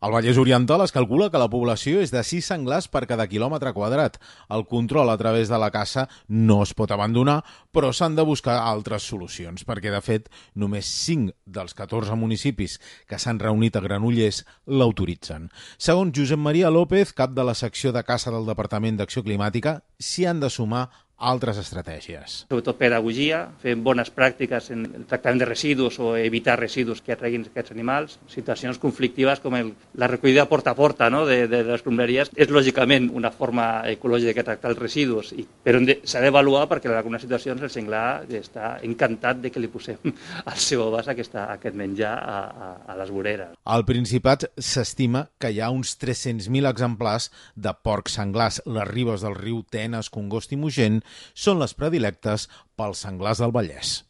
Al Vallès Oriental es calcula que la població és de 6 senglars per cada quilòmetre quadrat. El control a través de la caça no es pot abandonar, però s'han de buscar altres solucions, perquè, de fet, només 5 dels 14 municipis que s'han reunit a Granollers l'autoritzen. Segons Josep Maria López, cap de la secció de caça del Departament d'Acció Climàtica, s'hi han de sumar altres estratègies. Sobretot pedagogia, fent bones pràctiques en el tractament de residus o evitar residus que atraguin aquests animals, situacions conflictives com el, la recollida porta a porta no? de, de les escombraries és lògicament una forma ecològica de tractar els residus, i, però s'ha d'avaluar perquè en algunes situacions el senglar està encantat de que li posem al seu abast aquesta, aquest menjar a, a, a les voreres. Al Principat s'estima que hi ha uns 300.000 exemplars de porcs senglars. Les ribes del riu Tenes, Congost i Mugent són les predilectes pels senglars del Vallès.